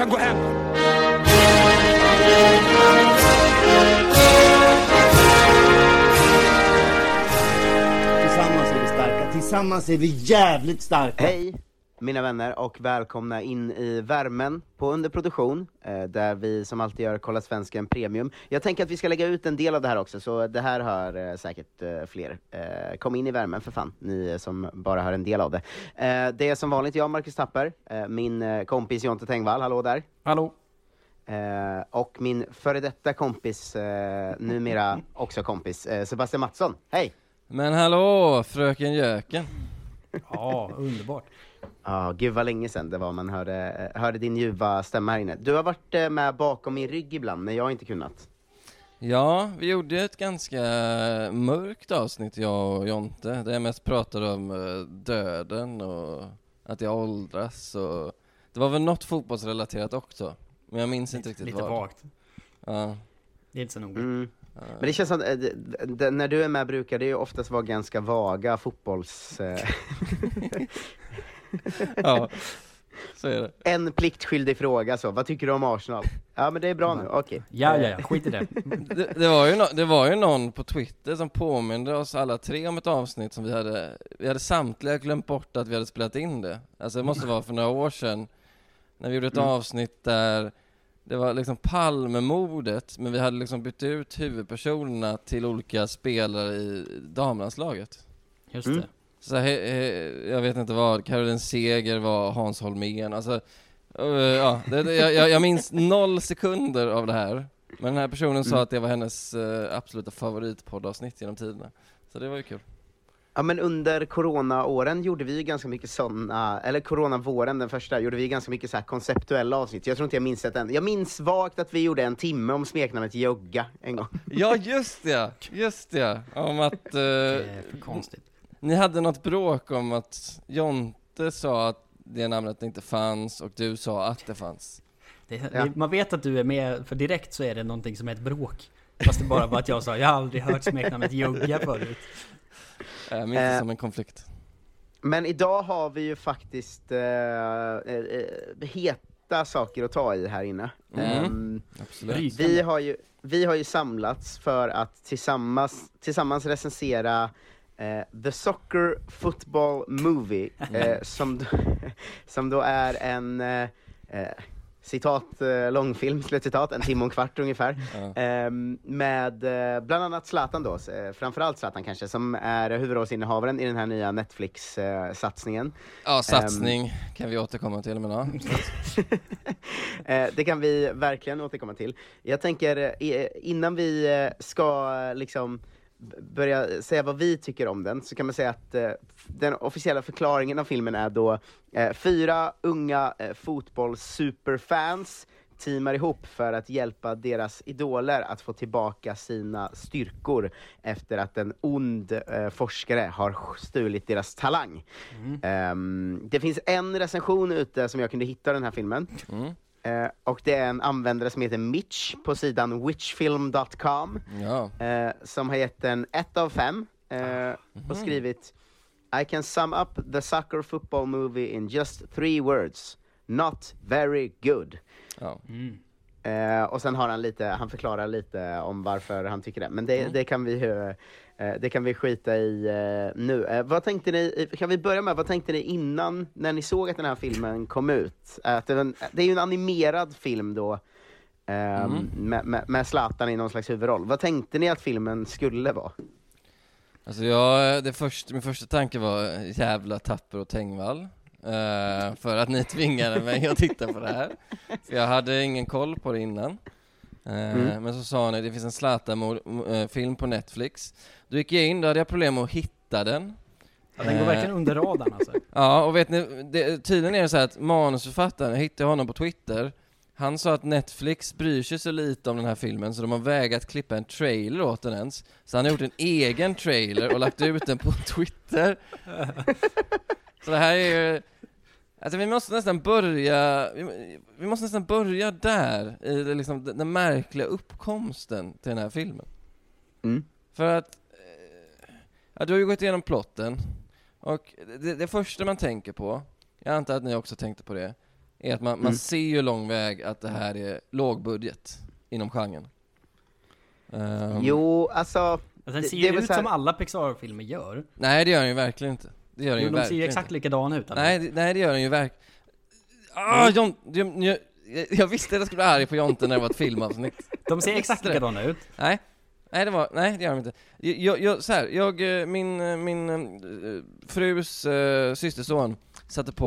kan gå hem. Tillsammans är vi starka, tillsammans är vi jävligt starka. Hej mina vänner och välkomna in i värmen på underproduktion, eh, där vi som alltid gör Kolla Svensken Premium. Jag tänker att vi ska lägga ut en del av det här också, så det här hör eh, säkert eh, fler. Eh, kom in i värmen för fan, ni som bara hör en del av det. Eh, det är som vanligt jag, Marcus Tapper, eh, min eh, kompis Jonte Tengvall, hallå där. Hallå. Eh, och min före detta kompis, eh, numera också kompis, eh, Sebastian Mattsson. Hej! Men hallå, fröken Jöken. Ja, underbart. Ja, gud vad länge sedan det var man hörde, hörde din ljuva stämma här inne. Du har varit eh, med bakom min rygg ibland, men jag har inte kunnat. Ja, vi gjorde ett ganska mörkt avsnitt, jag och Jonte, där jag mest pratade om eh, döden och att jag åldras och det var väl något fotbollsrelaterat också, men jag minns inte riktigt Lite vad. vagt. Ja. Det är inte så noga. Mm. Men det känns som att eh, när du är med brukar det ju oftast vara ganska vaga fotbolls... Eh, ja, så är det. en pliktskyldig fråga så, vad tycker du om Arsenal? Ja men det är bra nu, okej. Ja, ja, ja, skit i det. det, det, var ju no, det var ju någon på Twitter som påminde oss alla tre om ett avsnitt som vi hade, vi hade samtliga glömt bort att vi hade spelat in det. Alltså det måste vara för några år sedan, när vi gjorde ett Mm. avsnitt där det var liksom Palmemordet, men vi hade liksom bytt ut huvudpersonerna till olika spelare i damlandslaget. Just Mm. det. Så he, he, jag vet inte vad, Caroline Seger var Hans Holmén, alltså eh, ja, det, det, jag, jag- minns noll sekunder av det här. Men den här personen sa Mm. att det var hennes eh, absoluta favoritpoddavsnitt genom tiderna. Så det var ju kul. Ja men under coronaåren gjorde vi ju ganska mycket sådana, eller coronavåren den första, gjorde vi ganska mycket så här konceptuella avsnitt. Jag tror inte jag minns ett än. Jag minns vagt att vi gjorde en timme om smeknamnet Jogga en gång. Ja just det, just det. Om att eh, Det är för konstigt. ni hade något bråk om att Jonte sa att det namnet inte fanns och du sa att det fanns. Det, Ja. det, man vet att du är med, för direkt så är det någonting som är ett bråk. Fast det bara var att jag sa, jag har aldrig hört smeknamnet Jugga förut. Jag minns det Eh, som en konflikt. Men idag har vi ju faktiskt eh, eh, eh, heta saker att ta i här inne. Mm. Absolut. Rysande. vi, har ju, vi har ju samlats för att tillsammans, tillsammans recensera eh, The Soccer Football Movie, eh, som, då, som då är en eh, eh, citat, eh, långfilm, slutcitat, en timme och en kvart ungefär. Ehm, med eh, bland annat Zlatan då, eh, framförallt Zlatan kanske, som är huvudrollsinnehavaren i den här nya Netflix-satsningen. Ja, satsning kan vi återkomma till, men ja. Eh, det kan vi verkligen återkomma till. Jag tänker, eh, innan vi eh, ska eh, liksom börja säga vad vi tycker om den, så kan man säga att eh, den officiella förklaringen av filmen är då eh, fyra unga eh, fotbolls-superfans teamar ihop för att hjälpa deras idoler att få tillbaka sina styrkor efter att en ond eh, forskare har stulit deras talang. Ehm, det finns en recension ute som jag kunde hitta den här filmen. Mm. Eh, och det är en användare som heter Mitch på sidan witchfilm.com Ja. eh, som har gett den 1 av 5 eh, och skrivit I can sum up the soccer football movie in just three words. Not very good. ja. Eh, och sen har han lite, han förklarar lite om varför han tycker det, men det, det kan vi ju Eh, det kan vi skita i eh, nu. Eh, vad tänkte ni, kan vi börja med, vad tänkte ni innan, när ni såg att den här filmen kom ut? Att det, är ju en animerad film då, ehm, med, med, med Zlatan i någon slags huvudroll. Vad tänkte ni att filmen skulle vara? Alltså jag, det första, min första tanke var jävla Tapper och Tengvall eh, För att ni tvingade mig att titta på det här För jag hade ingen koll på det innan eh, Mm. Men så sa ni, det finns en Zlatan-film på Netflix Då gick jag in, då hade jag problem med att hitta den Ja, den går Eh. verkligen under radarn alltså. Ja, och vet ni, det, tydligen är det så här att manusförfattaren, jag hittade honom på Twitter Han sa att Netflix bryr sig så lite om den här filmen så de har vägrat klippa en trailer åt den ens Så han har gjort en egen trailer och lagt ut den på Twitter Så det här är ju Alltså vi måste nästan börja, vi, vi måste nästan börja där, i det, liksom, den, den märkliga uppkomsten till den här filmen Mm. För att, eh, ja, du har ju gått igenom plotten och det, det första man tänker på, jag antar att ni också tänkte på det, är att man, man Mm. ser ju lång väg att det här är lågbudget inom genren. Ehm, Jo, alltså, Alltså, den Det- ser ju ut här- som alla Pixar-filmer gör. Nej det gör den ju verkligen inte. Det gör den ju de ser verkligen ju exakt likadana ut. Nej, det- nej det gör den ju verkligen. Ah, John, jag, jag, jag visste att jag skulle bli arg på Jonte när det var ett filmavsnitt. De ser exakt likadana ut. Nej, nej det var, nej det gör de inte. Jag, jag, så här, jag, eh, min, eh, min eh, frus uh, systerson satte på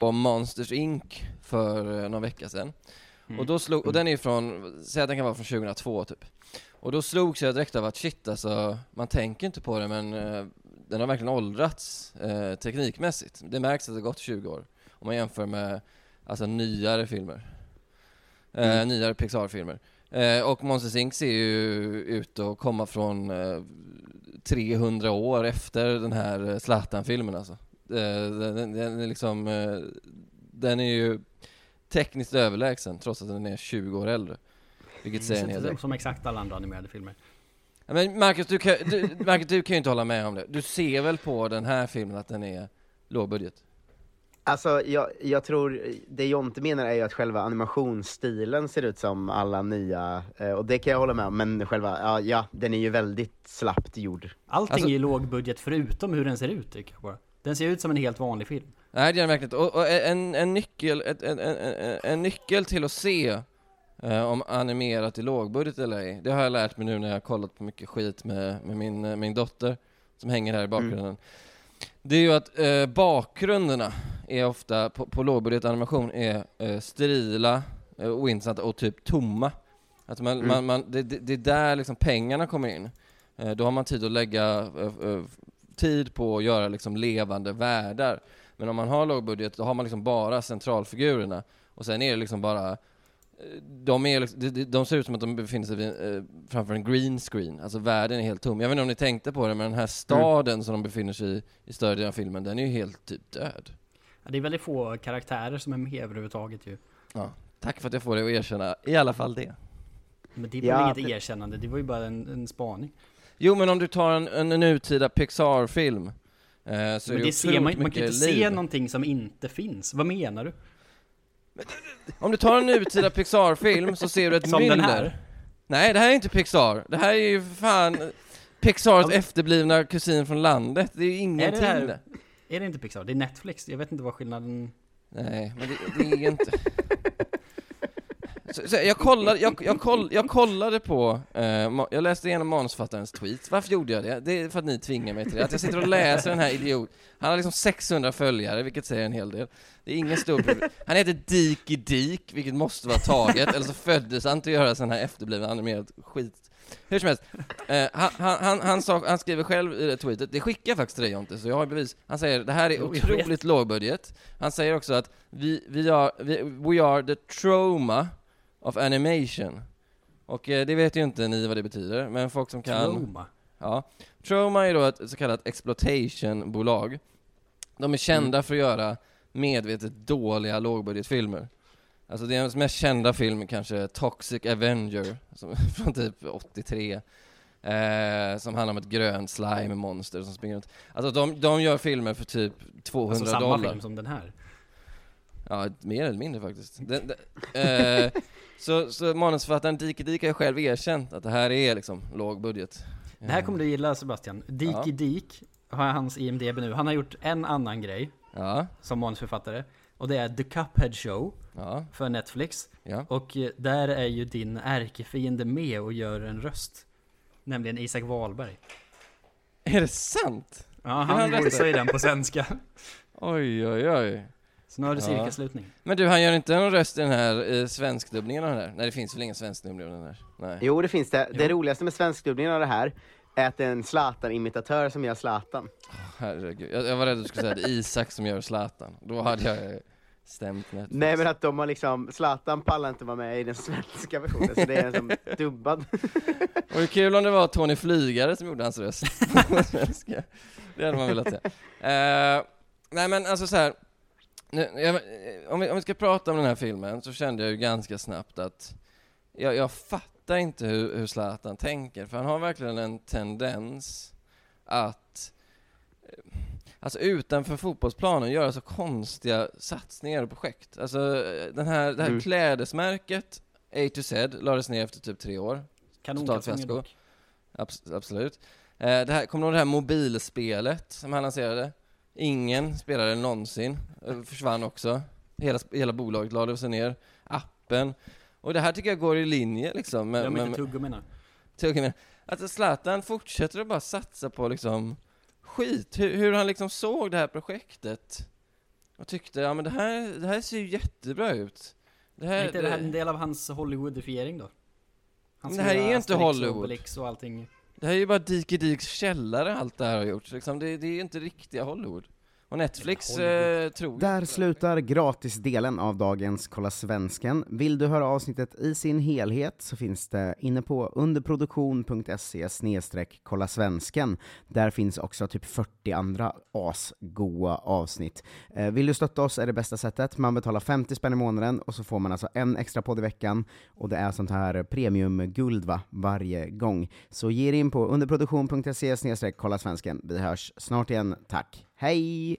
på Monsters Inc för eh, någon vecka sedan. Och, då slog, och den är från, säg att den kan vara från 2002 typ. Och då slogs jag direkt av att shit alltså, man tänker inte på det men eh, den har verkligen åldrats eh, teknikmässigt. Det märks att det gått 20 år. Om man jämför med alltså nyare filmer. Eh, Nyare Pixar-filmer. Eh, och Monsters Inc ser ju ut att komma från eh, 300 år efter den här eh, Zlatan-filmen alltså. Eh, den, den, den är liksom, eh, den är ju tekniskt överlägsen trots att den är 20 år äldre. Vilket säger en hel del. Som, exakt alla andra animerade filmer. Men Marcus du, kan, du, Marcus, du kan ju inte hålla med om det. Du ser väl på den här filmen att den är lågbudget? Alltså, jag, jag tror, det Jonte menar är ju att själva animationsstilen ser ut som alla nya, eh, och det kan jag hålla med om, men själva, ja, ja den är ju väldigt slappt gjord. Allting Alltså- är ju lågbudget förutom hur den ser ut tycker jag bara. Den ser ut som en helt vanlig film. Nej det gör den verkligen inte. Och, och en, en, nyckel, ett, en, en, en, en nyckel till att se eh, om animerat är lågbudget eller ej, det har jag lärt mig nu när jag har kollat på mycket skit med, med min, eh, min dotter som hänger här i bakgrunden. Det är ju att eh, bakgrunderna är ofta, på, på lågbudget animation, är eh, sterila, eh, ointressanta och typ tomma. Att man, Mm. man, man, det, det, det är där liksom pengarna kommer in. Eh, då har man tid att lägga eh, eh, tid på att göra liksom levande världar. Men om man har lågbudget, då har man liksom bara centralfigurerna. Och sen är det liksom bara eh, de, är, liksom- de, ser ut som att de befinner sig vid, eh, framför en green screen, alltså världen är helt tom. Jag vet inte om ni tänkte på det, men den här staden som de befinner sig i, i större delen av filmen, den är ju helt typ död. Ja, det är väldigt få karaktärer som är med överhuvudtaget ju. Ja. Tack för att jag får dig att erkänna i alla fall det. Men det är Ja, inget det- erkännande, det var ju bara en, en spaning. Jo, men om du tar en, en nutida Pixar-film, eh, så Men det det ser man, man kan ju inte se någonting som inte finns. Vad menar du? Om du tar en nutida Pixar-film så ser du ett Som den myller. här? Nej, det här är inte Pixar. Det här är ju fan Pixars men- efterblivna kusin från landet. Det är ju ingenting Är det här- Är det inte Pixar? Det är Netflix. Jag vet inte vad skillnaden... Nej, men det, det är inte... Så, så jag, kollade, jag, jag, koll, jag kollade på, eh, jag läste igenom manusförfattarens tweets. Varför gjorde jag det? Det är för att ni tvingar mig till det. Att jag sitter och läser den här idiot. Han har liksom 600 följare, vilket säger en hel del. Det är ingen stor problem. Han heter Diki Dik, vilket måste vara taget, eller så föddes han till att göra sån här efterbliven animerad skit. Hur som helst, eh, han, han, han, sa, han skriver själv i det tweetet, det skickar jag faktiskt till dig Jonte, så jag har bevis. Han säger det här är otroligt lågbudget. Han säger också att vi, vi, are, vi, we are the trauma of animation. Och eh, det vet ju inte ni vad det betyder, men folk som kan... Trauma. Ja. Trauma är då ett så kallat exploitation-bolag. De är kända för att göra medvetet dåliga lågbudgetfilmer. Alltså deras mest kända film är kanske Toxic Avenger, som, från typ 83. Eh, som handlar om ett grönt slime-monster som springer runt. Alltså de, de gör filmer för typ 200 Alltså samma dollar. film som den här. Ja, mer eller mindre faktiskt. Den, den, eh, så, så manusförfattaren Dike Dik har själv erkänt att det här är liksom låg budget. Det här kommer du gilla Sebastian. Diki Ja. Dik har hans IMDB nu. Han har gjort en annan grej Ja. som manusförfattare. Och det är The Cuphead Show Ja. för Netflix. Ja. Och eh, där är ju din ärkefiende med och gör en röst. Nämligen Isak Wahlberg. Är det sant? Ja, Hur han röstar? ju den på svenska. Oj, oj, oj. Så nu har du Ja. cirkelslutning. Men du, han gör inte någon röst i den här eh, svenskdubbningen av den här? Nej, det finns väl ingen svenskdubbning av den här? Nej. Jo, det finns det. Det roligaste med svenskdubbningen av det här är att det är en Zlatan-imitatör som gör Zlatan. Herregud, jag, jag var rädd att du skulle säga det är Isak som gör Zlatan. Då hade jag eh, stämt Netflix. Nej men att de har liksom, Zlatan pallar inte vara med i den svenska versionen, så det är en som dubbad. Och hur kul om det var Tony Flygare som gjorde hans röst på svenska. Det hade man velat se. Eh, nej men alltså så här. Nu, jag, om, vi, om vi ska prata om den här filmen så kände jag ju ganska snabbt att jag, jag fattar inte hur, hur Zlatan tänker, för han har verkligen en tendens att eh, Alltså utanför fotbollsplanen göra så konstiga satsningar och projekt. Alltså eh, den här, det här Mm. klädesmärket A to Z lades ner efter typ tre år. Kanonkalsonger dock. Abs- absolut. Eh, det här, kommer du ihåg det här mobilspelet som han lanserade? Ingen spelare någonsin. Eh, försvann också. Hela, hela bolaget lade sig ner. Appen. Och det här tycker jag går i linje liksom. med- med- inte tuggummina. Tuggummina. Att Zlatan fortsätter att bara satsa på liksom skit. Hur, hur han liksom såg det här projektet. Och tyckte, ja men det här, det här ser ju jättebra ut. Det Är här, inte det här en del av hans Hollywoodifiering då? Han Men ska det här är inte Asterix och Hollywood. Obelix och allting. Det här är ju bara Diki-Diks källare allt det här har gjort. Liksom, det, det är ju inte riktiga Hollywood. Och Netflix eh, tror Där slutar gratisdelen av dagens Kolla Svensken. Vill du höra avsnittet i sin helhet så finns det inne på underproduktion.se kolla svensken. Där finns också typ 40 andra asgoa avsnitt. Eh, vill du stötta oss är det bästa sättet. Man betalar 50 spänn i månaden och så får man alltså en extra podd i veckan och det är sånt här premiumguld va, varje gång. Så ge in på underproduktion.se kolla svensken. Vi hörs snart igen. Tack. Hej!